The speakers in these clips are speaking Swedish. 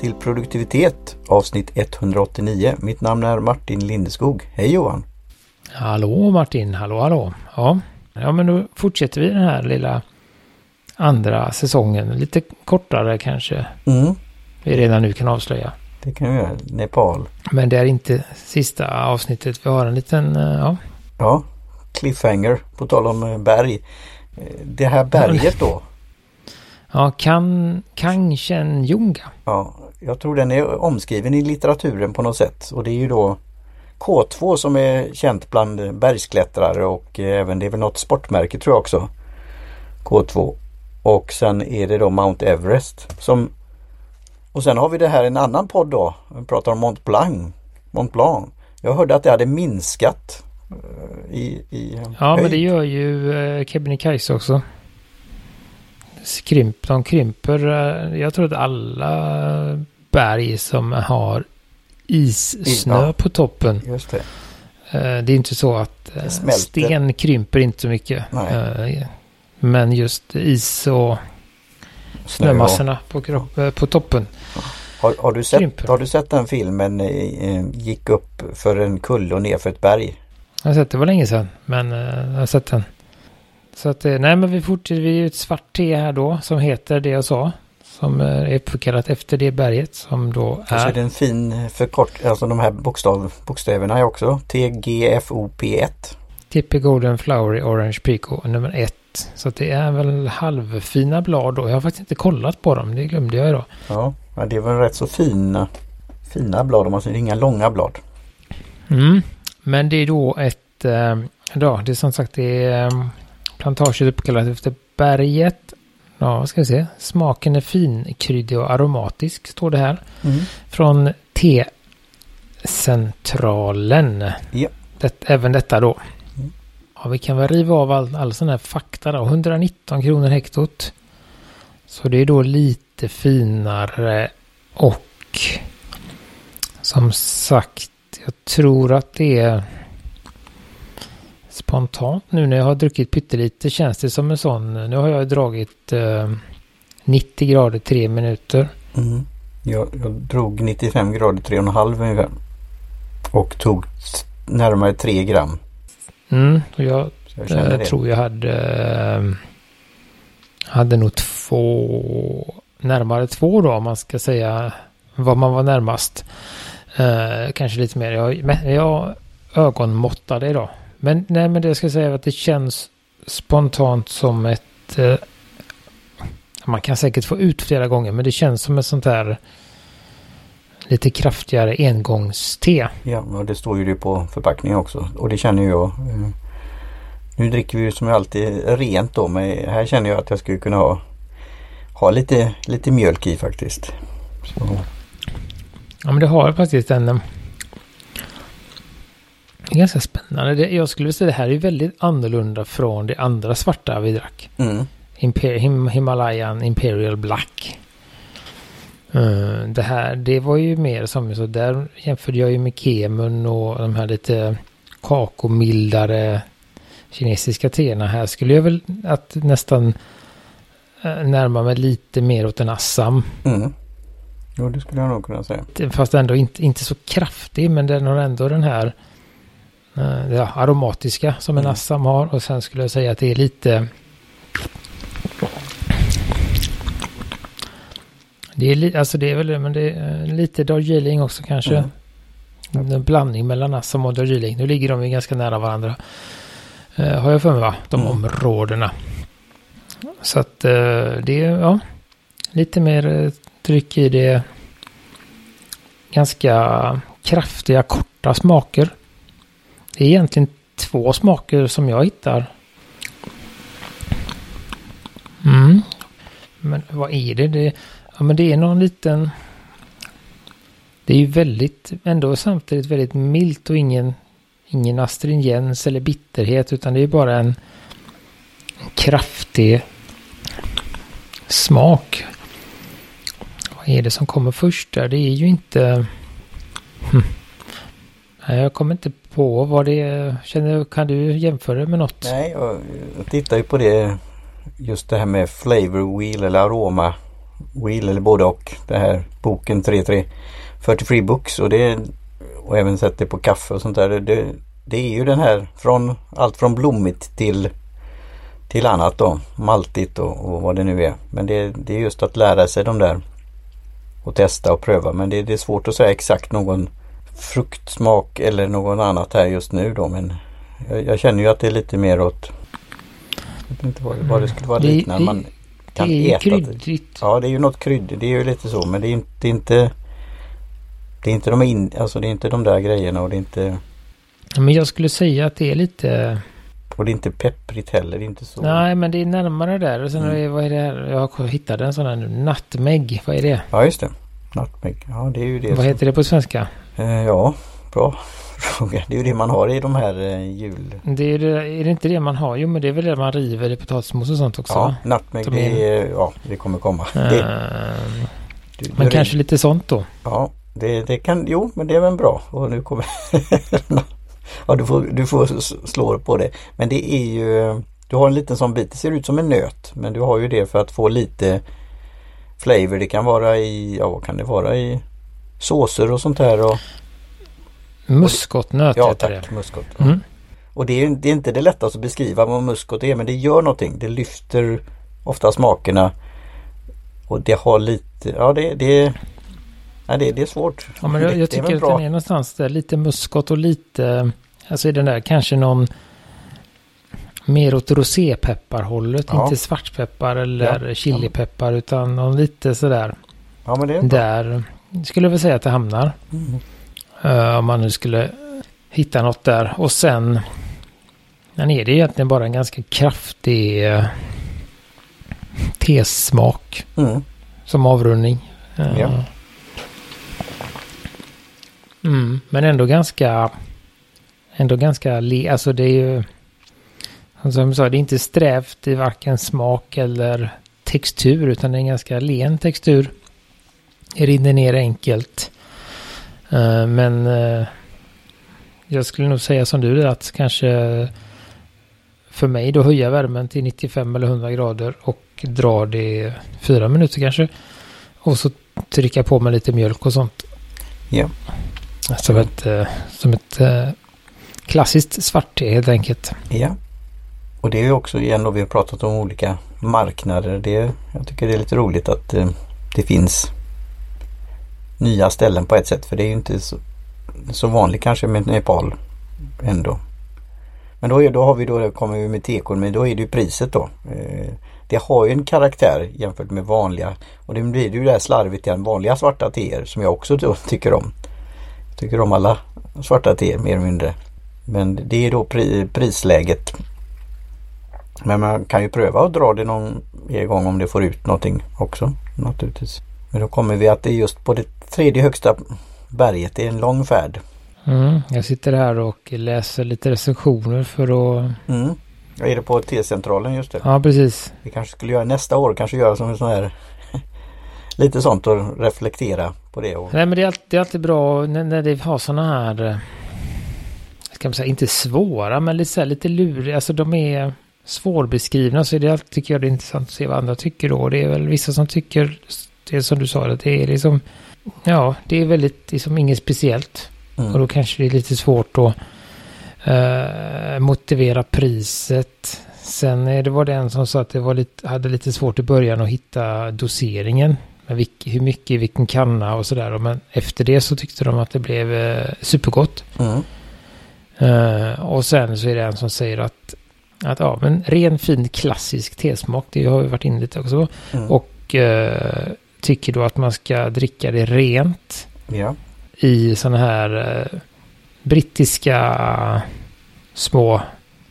till produktivitet avsnitt 189. Mitt namn är Martin Lindeskog. Hej Johan! Hallå Martin, hallå hallå. Ja, ja men då fortsätter vi den här lilla andra säsongen. Lite kortare kanske. Mm, Vi redan nu kan avslöja. det kan vi göra. Nepal. Men det är inte sista avsnittet. Vi har en liten, eh, ja. Ja, cliffhanger på tal om eh, berg. Eh, Det här berget då. Ja, kan, Kangchenjunga. Ja, jag tror den är omskriven i litteraturen på något sätt. Och det är ju då K2 som är känt bland bergsklättrare och eh, även det är väl något sportmärke tror jag också. K2. Och sen är det då Mount Everest som Och sen har vi det här en annan podd då. Vi pratar om Mont Blanc. Mont Blanc. Jag hörde att det hade minskat eh, i, i Ja, men höjd. det gör ju eh, Kebnekaise också. Skrimp, de krymper. eh, Jag tror att alla berg som har issnö Ja. på toppen. Just det. eh, Det är inte så att eh, sten krymper inte så mycket. Nej. Men just is och snömassorna på, kropp, på toppen. Har, har, du sett, Krymper. har du sett den filmen Gick upp för en kulle och ner för ett berg? Jag har sett det var länge sedan. Men jag har sett den. Så att, eh, nej men vi fortsätter. Vi är ett svart T här då. Som heter det jag sa. Som eh, är uppkallat efter det berget. Som då Och så är är. det en fin förkort, alltså de här bokstav, bokstäverna är också TGFOP1. Tippy Golden Flowery Orange Pico nummer ett. Så att det är väl halvfina blad då. Jag har faktiskt inte kollat på dem. Det glömde jag idag. Ja, det är väl rätt så fina, fina blad om man säger inga långa blad. Mm. Men det är då ett, eh, ja, det är som sagt det är eh, plantaget uppkallat efter berget. Ja, vad ska vi se. Smaken är finkryddig och aromatisk, står det här. Från T-centralen. Ja. Det, även detta då. Mm. Ja, vi kan väl riva av all, all sån här fakta då. 119 kronor hektot. Så det är då lite finare och som sagt, jag tror att det är spontant nu när jag har druckit pyttelite känns det som en sån. Nu har jag dragit eh, 90 grader 3 minuter. Mm. Jag, jag drog 95 grader 3,5 ungefär. Och tog närmare 3 gram. Mm, och jag jag det. tror jag hade, eh, hade nog två, närmare två då om man ska säga vad man var närmast. Eh, kanske lite mer. Jag, men jag ögonmåttade idag. Men nej, men det ska jag säga att det känns spontant som ett... Eh, man kan säkert få ut flera gånger, men det känns som ett sånt här lite kraftigare engångste. Ja, och det står ju det på förpackningen också. Och det känner jag. eh, Nu dricker vi ju som alltid rent då. Men här känner jag att jag skulle kunna ha, ha lite, lite mjölk i faktiskt. Så, Ja, men det har faktiskt en... Det är ganska spännande. Det, jag skulle säga det här är väldigt annorlunda från det andra svarta vi drack. mm, Imper, Him, Himalayan Imperial Black. Eh, det här, det var ju mer som så där jämförde jag ju med Kemun och de här lite kakomildare kinesiska teerna. Här skulle jag väl att nästan eh, närma mig lite mer åt en Assam. mm. Jo, det skulle jag nog kunna säga. Fast ändå inte, inte så kraftig, men den har ändå den här ja, aromatiska som en Mm. Assam har. Och sen skulle jag säga att det är lite... Det är, li, alltså det är väl men det är eh, lite Darjeeling också kanske. Mm. En blandning mellan Assam och Darjeeling. Nu ligger de ju ganska nära varandra. Eh, har jag för mig va? De Mm. områdena. Så att eh, det är, ja. Lite mer eh, tryck i det. Ganska kraftiga, korta smaker. Det är egentligen två smaker som jag hittar. Mm. Men vad är det? det? Ja, men det är någon liten... Det är ju väldigt, ändå samtidigt väldigt milt och ingen, ingen astringens eller bitterhet utan det är bara en, en kraftig smak. Vad är det som kommer först där? Det är ju inte... Hm. Nej, jag kommer inte på vad det är. Känner, kan du jämföra det med något? Nej, jag, jag tittar ju på det just det här med flavor wheel eller aroma Wheel eller både och. Det här boken 33 43 Books och det och även sett det på kaffe och sånt där. Det, det är ju den här från allt från blommigt till till annat då. Maltigt och, och vad det nu är. Men det, det, är just att lära sig de där och testa och pröva. Men det, det är svårt att säga exakt någon fruktsmak eller något annat här just nu då. Men jag, jag känner ju att det är lite mer åt jag vet inte vad, vad det skulle vara liknande. Man kan det är äta kryddigt. Ja det är ju något kryddigt. Det är ju lite så men det är inte, inte det är inte de, in, alltså det är inte de där grejerna och det är inte Men jag skulle säga att det är lite... och det är inte pepprigt heller. Det är inte så. Nej, men det är närmare där. Och sen Mm. är, vad är det här? Jag hittade en sån här nu. Nutmeg. Vad är det? Ja just det. Nutmeg. Ja det är ju det. Vad som- heter det på svenska? Eh, ja, bra fråga. Det är ju det man har i de här eh, jul... Det är, det, är det inte det man har? Jo, men det är väl det man river i potatismos och sånt också? Ja, nutmeg det är, ja, det kommer komma. Det, Ehm, du, men kanske lite sånt då. Ja, det, det kan, jo men det är väl bra. Och nu kommer... ja, du får, du får slå på det. Men det är ju... Du har en liten sån bit, det ser ut som en nöt. Men du har ju det för att få lite flavor. Det kan vara i, ja vad kan det vara i såser och sånt här. Och, Muskotnöt ja heter tack, det. muskot. Mm. Och det är, det är inte det lättaste att beskriva vad muskot är men det gör någonting. Det lyfter ofta smakerna. Och det har lite, ja det, det, ja, det, det är svårt. Ja, men jag, jag tycker att bra. den är någonstans där. Lite muskot och lite... Alltså i den där kanske någon... Mer åt rosépepparhållet. Ja. Inte svartpeppar eller Ja. chilipeppar utan någon lite sådär. Ja men det är bra. Där skulle jag väl säga att det hamnar. Mm. Eh, om man nu skulle hitta något där. Och sen... Den är det egentligen bara en ganska kraftig uh, tesmak Mm. som avrundning. Eh, Ja. Mm, men ändå ganska... Ändå ganska... Le, alltså det är ju... Som jag sa, det är inte strävt i varken smak eller textur. Utan det är en ganska len textur. Rinner ner enkelt. Eh, men... eh, jag skulle nog säga som du där att kanske... För mig då höja värmen till 95 eller 100 grader och dra det fyra minuter kanske. Och så trycka på med lite mjölk och sånt. Ja. Som ett, eh, som ett klassiskt svarte helt enkelt. ja. Och det är ju också igen då vi har pratat om olika marknader. Det, jag tycker det är lite roligt att det finns nya ställen på ett sätt. För det är ju inte så, så vanligt kanske med Nepal ändå. Men då, är, då har vi då, kommer vi med tekon, men då är det ju priset då. Eh, det har ju en karaktär jämfört med vanliga och det blir ju det här slarvigt igen, vanliga svarta teer som jag också då tycker om. Jag tycker om alla svarta teer mer eller mindre. Men det är då pri, prisläget. Men man kan ju pröva att dra det någon gång om det får ut någonting också naturligtvis. Men då kommer vi att det är just på det tredje högsta berget, det är en lång färd. Mm, jag sitter här och läser lite recensioner för att... Mm. Ja, är det på T-centralen just det? Ja, precis. Vi kanske skulle göra nästa år, kanske göra som en sån här lite sånt och reflektera på det. Och, Nej, men det är alltid, det är alltid bra när, när det har sådana här... eh, Ska man säga, inte svåra, men lite, så här, lite luriga. Alltså de är svårbeskrivna så är det alltid, tycker jag det är intressant att se vad andra tycker då. Det är väl vissa som tycker, det är som du sa, att det är liksom... Ja, det är väldigt, liksom inget speciellt. Och mm. då kanske det är lite svårt att eh, motivera priset. Sen är det var det en som sa att det var lite, hade lite svårt i början att hitta doseringen. Med vilk, hur mycket vilken kanna och sådär. Men efter det så tyckte de att det blev eh, supergott. Mm. Eh, och sen så är det en som säger att, att ja, men ren fin klassisk tesmak. Det har vi varit inne lite också. Mm. Och eh, tycker då att man ska dricka det rent Ja. i sådana här eh, brittiska små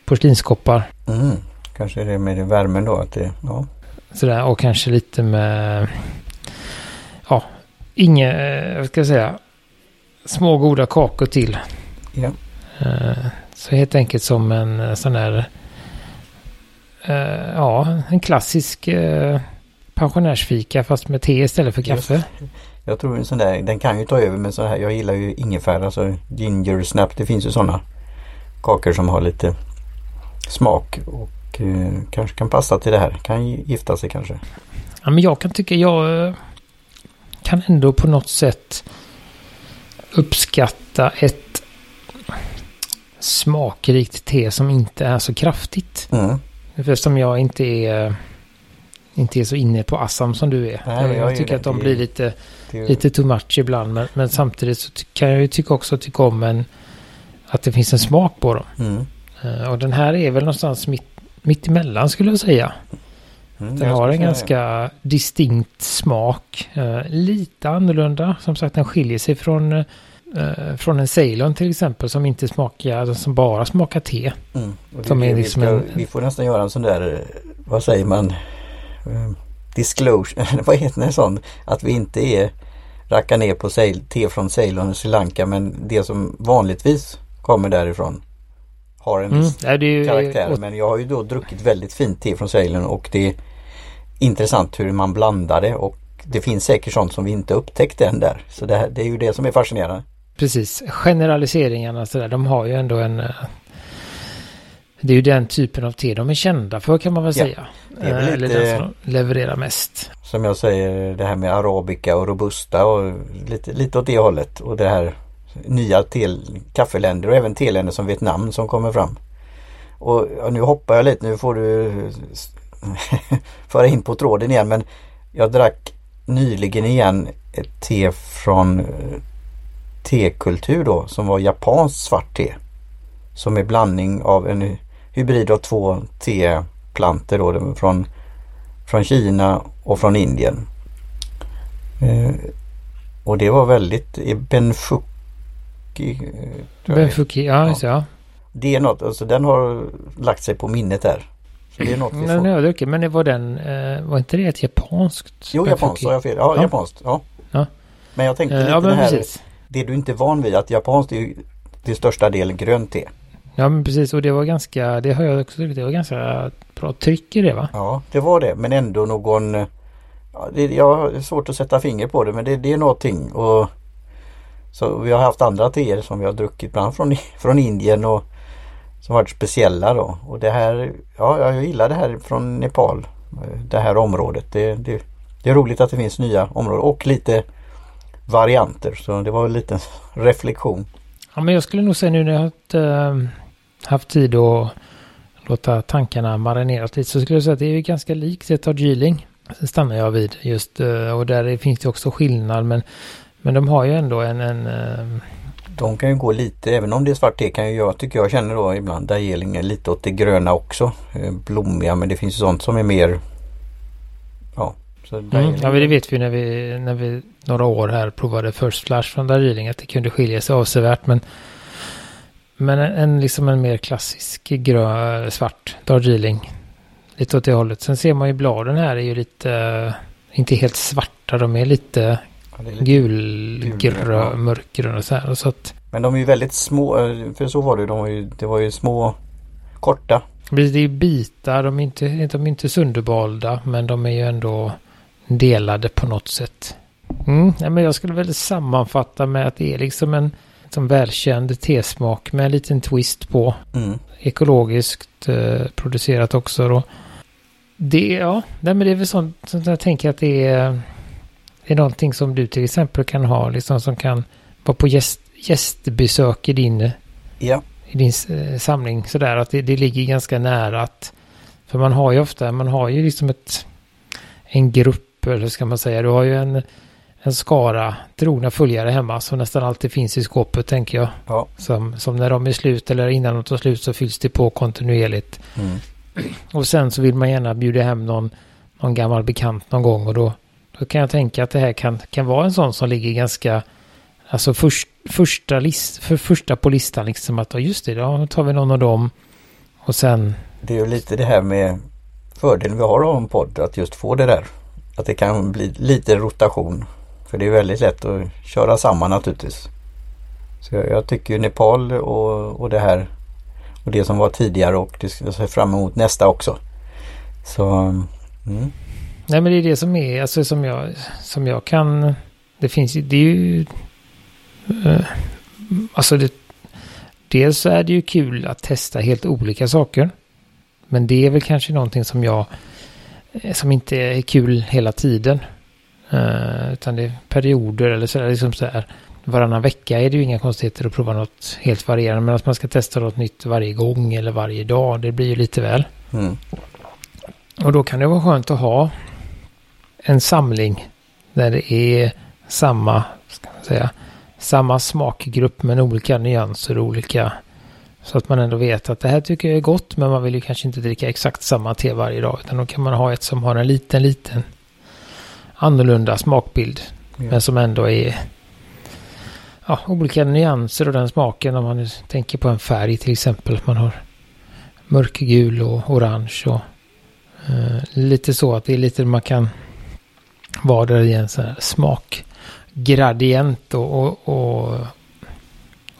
porslinskoppar. Mm. Kanske är det med värmen då att det, ja. Sådär, och kanske lite med, ja, inga, eh, vad ska jag säga, små goda kakor till. Ja. Eh, Så helt enkelt som en sån här, ja, en klassisk pensionärsfika fast med te istället för Just kaffe. Jag tror en sån där, den kan ju ta över med sån här, jag gillar ju ingefära, alltså ginger snap, det finns ju sådana kakor som har lite smak och eh, kanske kan passa till det här. Kan gifta sig kanske. Ja, men jag kan tycka jag eh, kan ändå på något sätt uppskatta ett smakrikt te som inte är så kraftigt. Mm. Eftersom jag inte är, inte är så inne på Assam som du är. Nej, jag, jag tycker det. att de blir lite, Det lite too much ibland. Men, men samtidigt så kan jag ju tycka också tycka om en, att det finns en smak på dem. Mm. Eh, Och den här är väl någonstans mitt, mitt emellan skulle jag säga. Mm, Den jag har en säga ganska distinkt smak. Eh, lite annorlunda. Som sagt, den skiljer sig från, eh, från en Ceylon till exempel som inte smakar, som bara smakar te. Mm. Som är vi, liksom ska, en- vi får nästan göra en sån där, vad säger man, disclosure, vad heter det sån? Att vi inte är rackar ner på te från Ceylon och Sri Lanka men det som vanligtvis kommer därifrån har en Mm. viss är ju, karaktär. Men jag har ju då druckit väldigt fint te från Ceylon och det är intressant hur man blandar det och det finns säkert sånt som vi inte upptäckt än där. Så det, här, det är ju det som är fascinerande. Precis, generaliseringarna sådär, de har ju ändå en... Det är ju den typen av te de är kända för kan man väl Ja, säga. det är väl Eh, Eller lite- den som levererar mest. Som jag säger det här med arabica och robusta och lite, lite åt det hållet. Och det här nya te, kaffeländer och även teländer som Vietnam som kommer fram. Och ja, nu hoppar jag lite, nu får du föra in på tråden igen men jag drack nyligen igen ett te från eh, tekultur då som var japanskt svart te. Som är blandning av en hybrid av två teplantor då från, från Kina och från Indien. Eh, och det var väldigt Benfuki. eh. Benfuki, ja, det, ja. Det är något, alltså den har lagt sig på minnet där. Så det är något vi Den får. har jag druckit, men det var den, eh, var inte det ett japanskt? Jo, japanskt, sa jag fel? Ja, Ja. japanskt. Ja. Ja. Men jag tänkte Eh, lite Ja, det här, precis. det du inte är van vid, att japanskt är ju till största delen grönt te. Ja, men precis. Och det var ganska, det har jag också tyckt, det var ganska bra tryck i det va? Ja, det var det. Men ändå någon... Eh, ja, det, jag har svårt att sätta finger på det men det, det är någonting. Och, så vi har haft andra teer som vi har druckit bland annat från, från Indien och som varit speciella då. Och det här, ja jag gillar det här från Nepal. Eh, det här området. Det, det, det är roligt att det finns nya områden och lite varianter. Så det var en liten reflektion. Ja, men jag skulle nog säga nu när jag har haft, eh, haft tid att låta tankarna marineras lite så skulle jag säga att det är ganska likt ett Darjeeling. Sen stannar jag vid just eh, och där finns det också skillnad men, men de har ju ändå en, en eh, De kan ju gå lite, även om det är svart te kan ju jag, tycker jag känner då ibland Darjeeling är lite åt det gröna också. Blommiga men det finns ju sånt som är mer Ja. Så Mm, ja, men det vet vi när vi, när vi några år här provade First Flash från Darjeeling att det kunde skilja sig avsevärt. Men, men en, en, liksom en mer klassisk grön, svart Darjeeling. Lite åt det hållet. Sen ser man ju bladen här är ju lite, inte helt svarta. De är lite Ja, lite- gulgrö, gulgröna. mörkgröna så här. Så att, Men de är ju väldigt små, för så var det ju. De var ju, det var ju små korta. det är bitar, de är inte, de är inte sönderbalda. Men de är ju ändå delade på något sätt. Mm, ja, men jag skulle väl sammanfatta med att det är liksom en som välkänd tesmak med en liten twist på. Mm. Ekologiskt eh, producerat också då. Det, ja, nej, men det är väl sånt som jag tänker att det är, det är någonting som du till exempel kan ha, liksom som kan vara på gäst, gästbesök i din, Ja. i din eh, samling sådär. Att det, det ligger ganska nära att, för man har ju ofta, man har ju liksom ett, en grupp, eller ska man säga, du har ju en, en skara trogna följare hemma som nästan alltid finns i skåpet tänker jag. Ja. Som, som när de är slut eller innan de tar slut så fylls det på kontinuerligt. Mm. Och sen så vill man gärna bjuda hem någon, någon gammal bekant någon gång och då, då kan jag tänka att det här kan, kan vara en sån som ligger ganska, alltså först, första, list, för första på listan liksom att, just det, då tar vi någon av dem och sen, Det är ju lite det här med fördelen vi har av en podd att just få det där. Att det kan bli lite rotation. För det är väldigt lätt att köra samman naturligtvis. Så jag, jag tycker ju Nepal och, och det här och det som var tidigare och det ser jag fram emot nästa också. Så mm. nej men det är det som är, alltså som jag, som jag kan, det finns ju, det är ju, eh, alltså det, dels så är det ju kul att testa helt olika saker. Men det är väl kanske någonting som jag eh, som inte är kul hela tiden. Uh, utan det är perioder eller sådär. Liksom så här. Varannan vecka är det ju inga konstigheter att prova något helt varierande. Men att man ska testa något nytt varje gång eller varje dag, det blir ju lite väl. Mm. Och då kan det vara skönt att ha en samling där det är samma, ska man säga, samma smakgrupp men olika nyanser och olika så att man ändå vet att det här tycker jag är gott men man vill ju kanske inte dricka exakt samma te varje dag utan då kan man ha ett som har en liten, liten annorlunda smakbild ja. men som ändå är ja, olika nyanser och den smaken om man tänker på en färg till exempel. Man har mörkgul och orange och eh, lite så att det är lite man kan vara där i en sån här smakgradient och, och, och,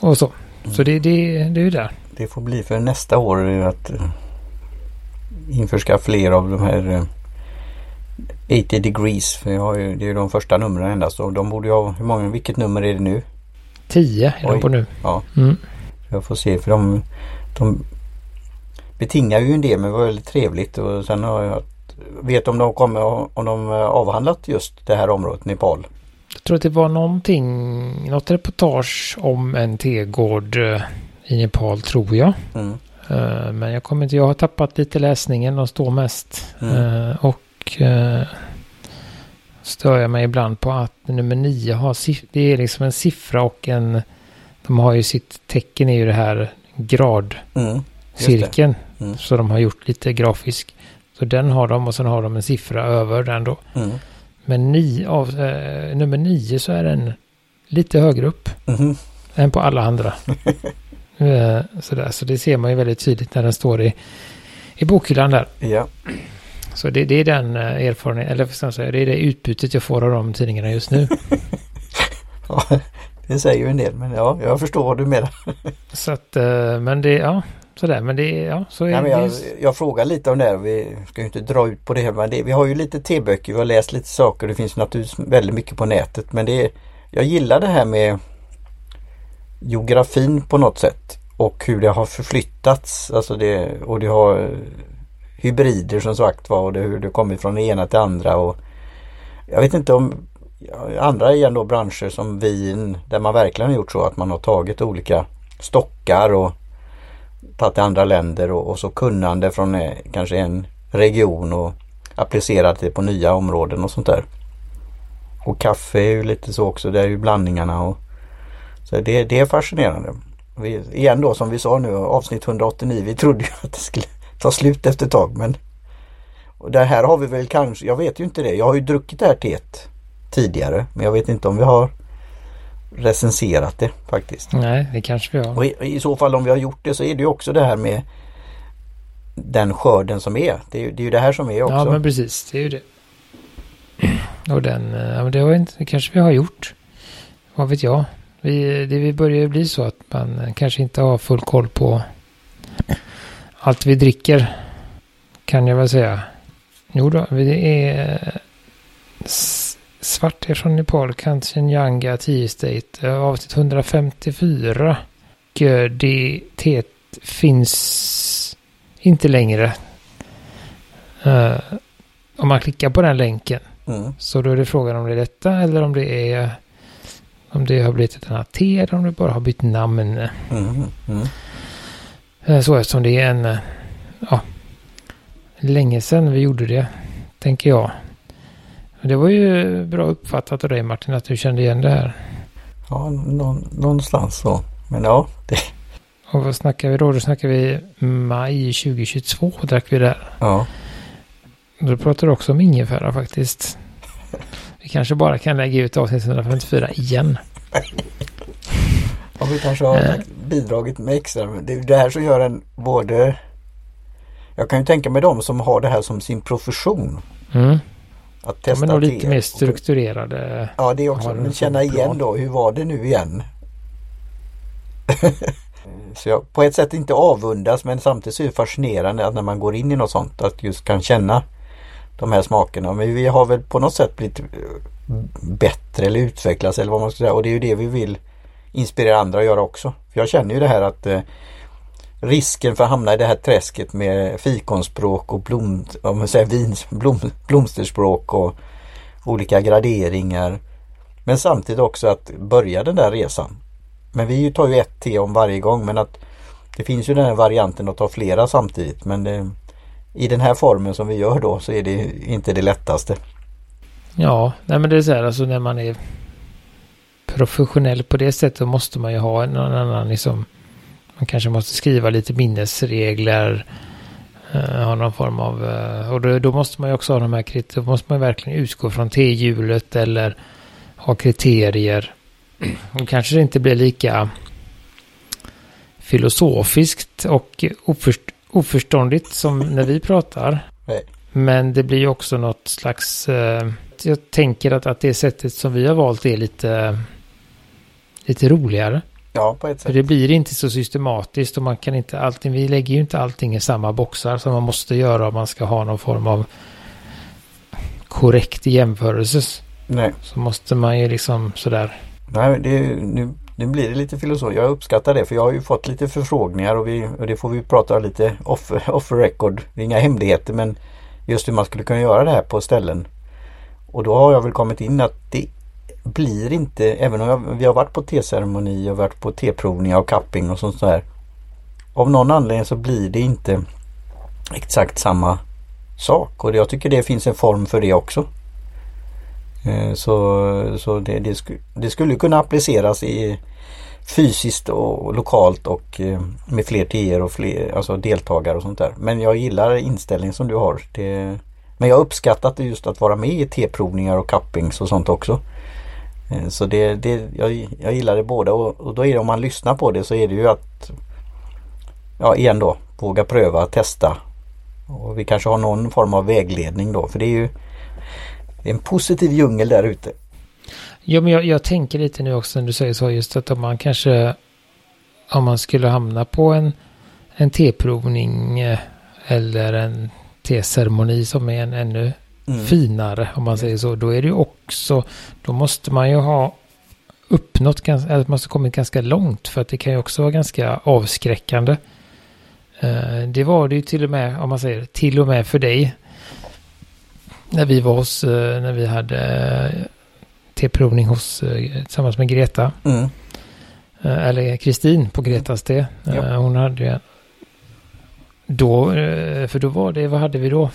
och så. Mm. Så det, det, det är ju där. Det får bli för nästa år att uh, införskaffa fler av de här 80 uh, degrees. För jag har ju, det är ju de första numren endast och de borde ju ha, hur många, vilket nummer är det nu? 10 är Oj. de på nu. Ja. Mm. Jag får se för de, de betingar ju en del men det var väldigt trevligt och sen har jag vet om de kommer om de avhandlat just det här området Nepal. Jag tror att det var någonting, något reportage om en tegård eh, i Nepal tror jag. Mm. Eh, men jag kommer inte, jag har tappat lite läsningen och står mest. Mm. Eh, och stör jag mig ibland på att nummer nio har, det är liksom en siffra och en, de har ju sitt tecken i det här gradcirkeln. Mm, mm. Så de har gjort lite grafisk. Så den har de och sen har de en siffra över den då. Mm. Men ni, av, eh, nummer nio så är den lite högre upp mm. än på alla andra. eh, sådär, så det ser man ju väldigt tydligt när den står i, i bokhyllan där. Ja. Så det, det är den eh, erfarenheten, eller för säga, det är det utbytet jag får av de tidningarna just nu. ja, det säger ju en del, men ja, jag förstår vad du menar. så att, eh, men det, ja, sådär, men det, ja, så är Nej, jag, jag frågar lite om det här, vi ska ju inte dra ut på det här, men det, vi har ju lite teböcker, vi har läst lite saker, det finns naturligtvis väldigt mycket på nätet, men det jag gillar det här med geografin på något sätt och hur det har förflyttats, alltså det, och det har hybrider som sagt var och det, hur det kommer från det ena till andra och jag vet inte om andra igen då branscher som vin där man verkligen har gjort så att man har tagit olika stockar och tagit till andra länder och, och så kunnande från eh, kanske en region och applicerat det på nya områden och sånt där. Och kaffe är ju lite så också, det är ju blandningarna och så det, det är fascinerande. Vi, igen då som vi sa nu avsnitt 189, vi trodde ju att det skulle ta slut efter ett tag men och det här har vi väl kanske, jag vet ju inte det. Jag har ju druckit det här teet tidigare men jag vet inte om vi har recenserat det faktiskt. Nej, det kanske vi har. Och i, i, så fall om vi har gjort det så är det ju också det här med den skörden som är. Det är, det är ju det här som är också. Ja, men precis. Det är ju det. Och den, ja men det, var inte, det kanske vi har gjort. Vad vet jag. Vi, det vi börjar bli så att man kanske inte har full koll på allt vi dricker. Kan jag väl säga. Jo då, det är svart är från Nepal, Kanchenjunga, Tea State, avsnitt 154. Och det finns inte längre. Uh, om man klickar på den länken. Mm. Så då är det frågan om det är detta eller om det är om det har blivit ett annat te eller om det bara har bytt namn. Mm. Mm. Uh, så eftersom det är en ja, länge sedan vi gjorde det, tänker jag. Det var ju bra uppfattat av dig Martin att du kände igen det här. Ja, någonstans så. Men ja. Det... Och vad snackar vi då? Då snackar vi maj 2022 drack vi där. Ja. Då pratar du också om ingefära faktiskt. Vi kanske bara kan lägga ut avsnitt 154 igen. ja, vi kanske har eh. bidragit med extra. Det är det här som gör en både... Jag kan ju tänka mig de som har det här som sin profession. Mm. Att testa De är nog lite mer strukturerade. Ja det är också, men känna igen då, hur var det nu igen? så jag på ett sätt inte avundas men samtidigt så är det fascinerande att när man går in i något sånt att just kan känna de här smakerna. Men vi har väl på något sätt blivit bättre eller utvecklats eller vad man ska säga och det är ju det vi vill inspirera andra att göra också. För Jag känner ju det här att eh, risken för att hamna i det här träsket med fikonspråk och blom, om man säger vins, blom, blomsterspråk och olika graderingar. Men samtidigt också att börja den där resan. Men vi tar ju ett te om varje gång men att det finns ju den här varianten att ta flera samtidigt men det, i den här formen som vi gör då så är det inte det lättaste. Ja, nej men det är så här alltså när man är professionell på det sättet måste man ju ha en annan liksom man kanske måste skriva lite minnesregler uh, ha någon form av uh, och då, då, måste man ju också ha de här då måste man verkligen utgå från T-hjulet eller ha kriterier och kanske det inte blir lika filosofiskt och oförst oförståndigt som när vi pratar. Nej. Men det blir ju också något slags... Uh, jag tänker att, att det sättet som vi har valt är lite, lite roligare. Ja, på ett sätt. För det blir inte så systematiskt och man kan inte allting, vi lägger ju inte allting i samma boxar som man måste göra om man ska ha någon form av korrekt jämförelse. Nej. Så måste man ju liksom sådär. Nej, det, nu, nu blir det lite filosofi. Jag uppskattar det för jag har ju fått lite förfrågningar och, vi, och det får vi prata lite off, off record. Det är inga hemligheter men just hur man skulle kunna göra det här på ställen. Och då har jag väl kommit in att det blir inte, även om jag, vi har varit på teceremoni och varit på teprovningar och cupping och sånt där. Av någon anledning så blir det inte exakt samma sak och jag tycker det finns en form för det också. Eh, så, så det, det, sku, det skulle kunna appliceras i fysiskt och lokalt och eh, med fler TR och fler alltså deltagare och sånt där. Men jag gillar inställningen som du har. Det, men jag har uppskattat just att vara med i T-provningar och cappings och sånt också. Eh, så det, det, jag, jag gillar det båda och, och, då är det om man lyssnar på det så är det ju att Ja igen då våga pröva, testa. Och vi kanske har någon form av vägledning då för det är ju en positiv djungel där ute. Ja men jag, jag, tänker lite nu också när du säger så just att om man kanske om man skulle hamna på en en T-provning eh, eller en T-ceremoni som är en ännu mm. finare om man säger så. Då är det ju också, då måste man ju ha uppnått, eller måste kommit ganska långt för att det kan ju också vara ganska avskräckande. Eh, det var det ju till och med, om man säger till och med för dig. När vi var hos, eh, när vi hade eh, T-provning hos, tillsammans med Greta. Mm. Eller Kristin på Gretas T. Ja. Hon hade ju då, för då var det, vad hade vi då?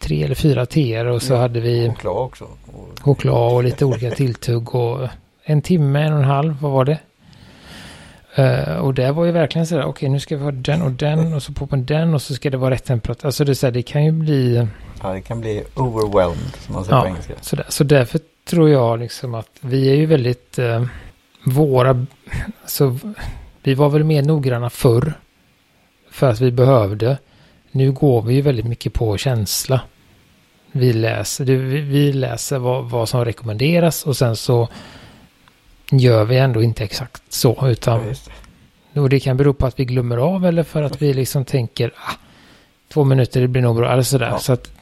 Tre eller fyra teer och så ja, hade vi choklad också. Och, choklad och lite olika tilltugg och en timme, en och en halv, vad var det? Uh, och det var ju verkligen så där, okej okay, nu ska vi ha den och den och så på med den och så ska det vara rätt temperatur. Alltså det, så här, det kan ju bli... Ja, det kan bli overwhelmed som man säger ja, på engelska. Så, där, så därför tror jag liksom att vi är ju väldigt... Uh, våra... Så vi var väl mer noggranna förr. För att vi behövde. Nu går vi ju väldigt mycket på känsla. Vi läser, vi läser vad, vad som rekommenderas och sen så gör vi ändå inte exakt så. Utan, och det kan bero på att vi glömmer av eller för att vi liksom tänker ah, två minuter, det blir nog bra. Eller sådär. Ja. Så att,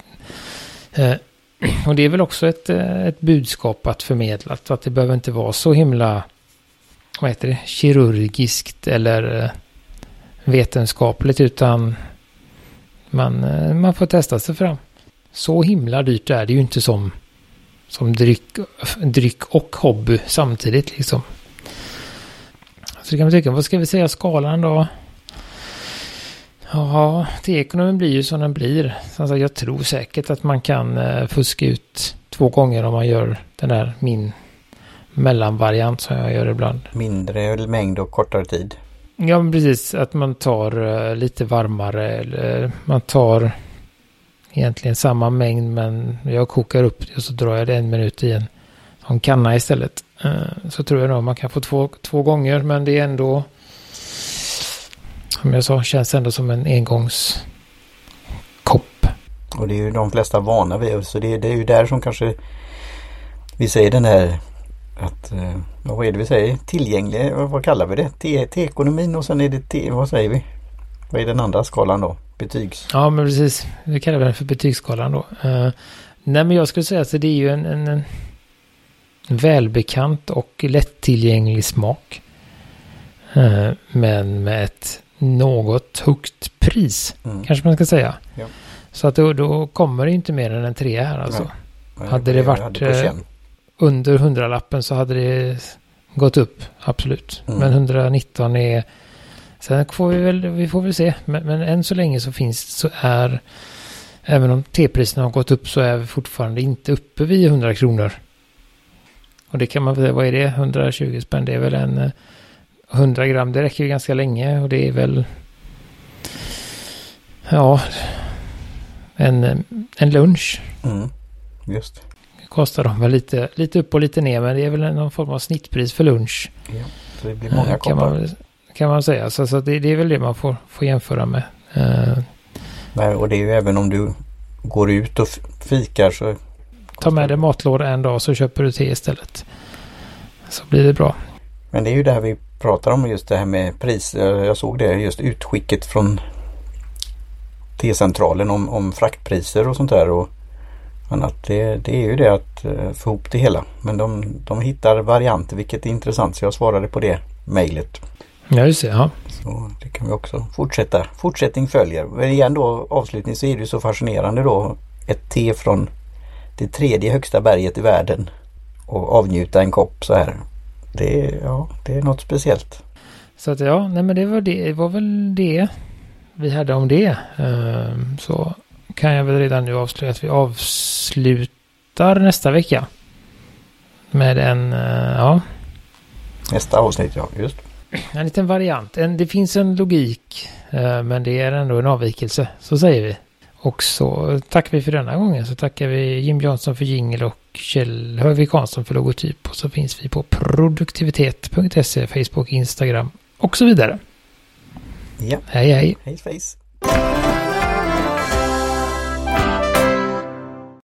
eh, och det är väl också ett, eh, ett budskap att förmedla. Att det behöver inte vara så himla vad heter det, kirurgiskt eller eh, vetenskapligt utan man, eh, man får testa sig fram. Så himla dyrt är det ju inte som, som dryck, dryck och hobby samtidigt liksom. Så det kan man tycka, vad ska vi säga skalan då? Ja, T-ekonomin blir ju som den blir. Alltså jag tror säkert att man kan eh, fuska ut två gånger om man gör den där min mellanvariant som jag gör ibland. Mindre mängd och kortare tid. Ja, men precis. Att man tar uh, lite varmare eller eh, man tar egentligen samma mängd men jag kokar upp det och så drar jag det en minut i en, en kanna istället. Uh, så tror jag nog man kan få två, två gånger men det är ändå som jag sa känns ändå som en engångskopp. Och det är ju de flesta vana vid så det, det är ju där som kanske vi säger den här att, eh, vad är det vi säger, tillgänglig, vad kallar vi det? T-ekonomin och sen är det T, vad säger vi? Vad är den andra skalan då? Betygs? Ja men precis, vi kallar den för betygsskalan då. Uh, nej men jag skulle säga att det är ju en, en, en välbekant och lättillgänglig smak. Uh, men med ett något högt pris. Mm. Kanske man ska säga. Ja. Så att då, då kommer det inte mer än en trea här alltså. Nej. Hade det jag varit, hade eh. Under hundralappen så hade det gått upp. Absolut. Mm. Men 119 är... Sen får vi väl, vi får väl se. Men, men än så länge så finns så är... Även om T-priserna har gått upp så är vi fortfarande inte uppe vid 100 kronor. Och det kan man väl, vad är det? 120 spänn, det är väl en... eh, 100 gram, det räcker ju ganska länge och det är väl... Ja... En, eh, en lunch Mm. Just. Kostar de väl lite, lite upp och lite ner, men det är väl någon form av snittpris för lunch. Ja. Så det blir många Eh, kan, koppar. man, väl- kan man säga. Så, så det, det är väl det man får, får jämföra med. Eh, Nej, och det är ju även om du går ut och fikar så ta med dig matlåda en dag så köper du te istället. Så blir det bra. Men det är ju det här vi pratar om just det här med pris. Jag såg det just utskicket från T-centralen om, om fraktpriser och sånt där och annat. Det, det är ju det att eh, få ihop det hela. Men de, de hittar varianter vilket är intressant så jag svarade på det mejlet. Ja, just det. Ja. Så det kan vi också fortsätta. Fortsättning följer. Men igen då avslutning så är det så fascinerande då. Ett te från det tredje högsta berget i världen och avnjuta en kopp så här. Det ja, det är något speciellt. Så att ja, nej men det var, det, det var väl det vi hade om det. Eh, så kan jag väl redan nu avslöja att vi avslutar nästa vecka. Med en, eh, ja, Nästa avsnitt ja, just. En liten variant. En, det finns en logik, eh, men det är ändå en avvikelse. Så säger vi. Och så tackar vi för denna gången. Så tackar vi Jim Johnson för jingle och Kjell Högvik Hansson för logotyp. Och så finns vi på produktivitet.se, Facebook, Instagram och så vidare. Ja, Hej hej! hej face.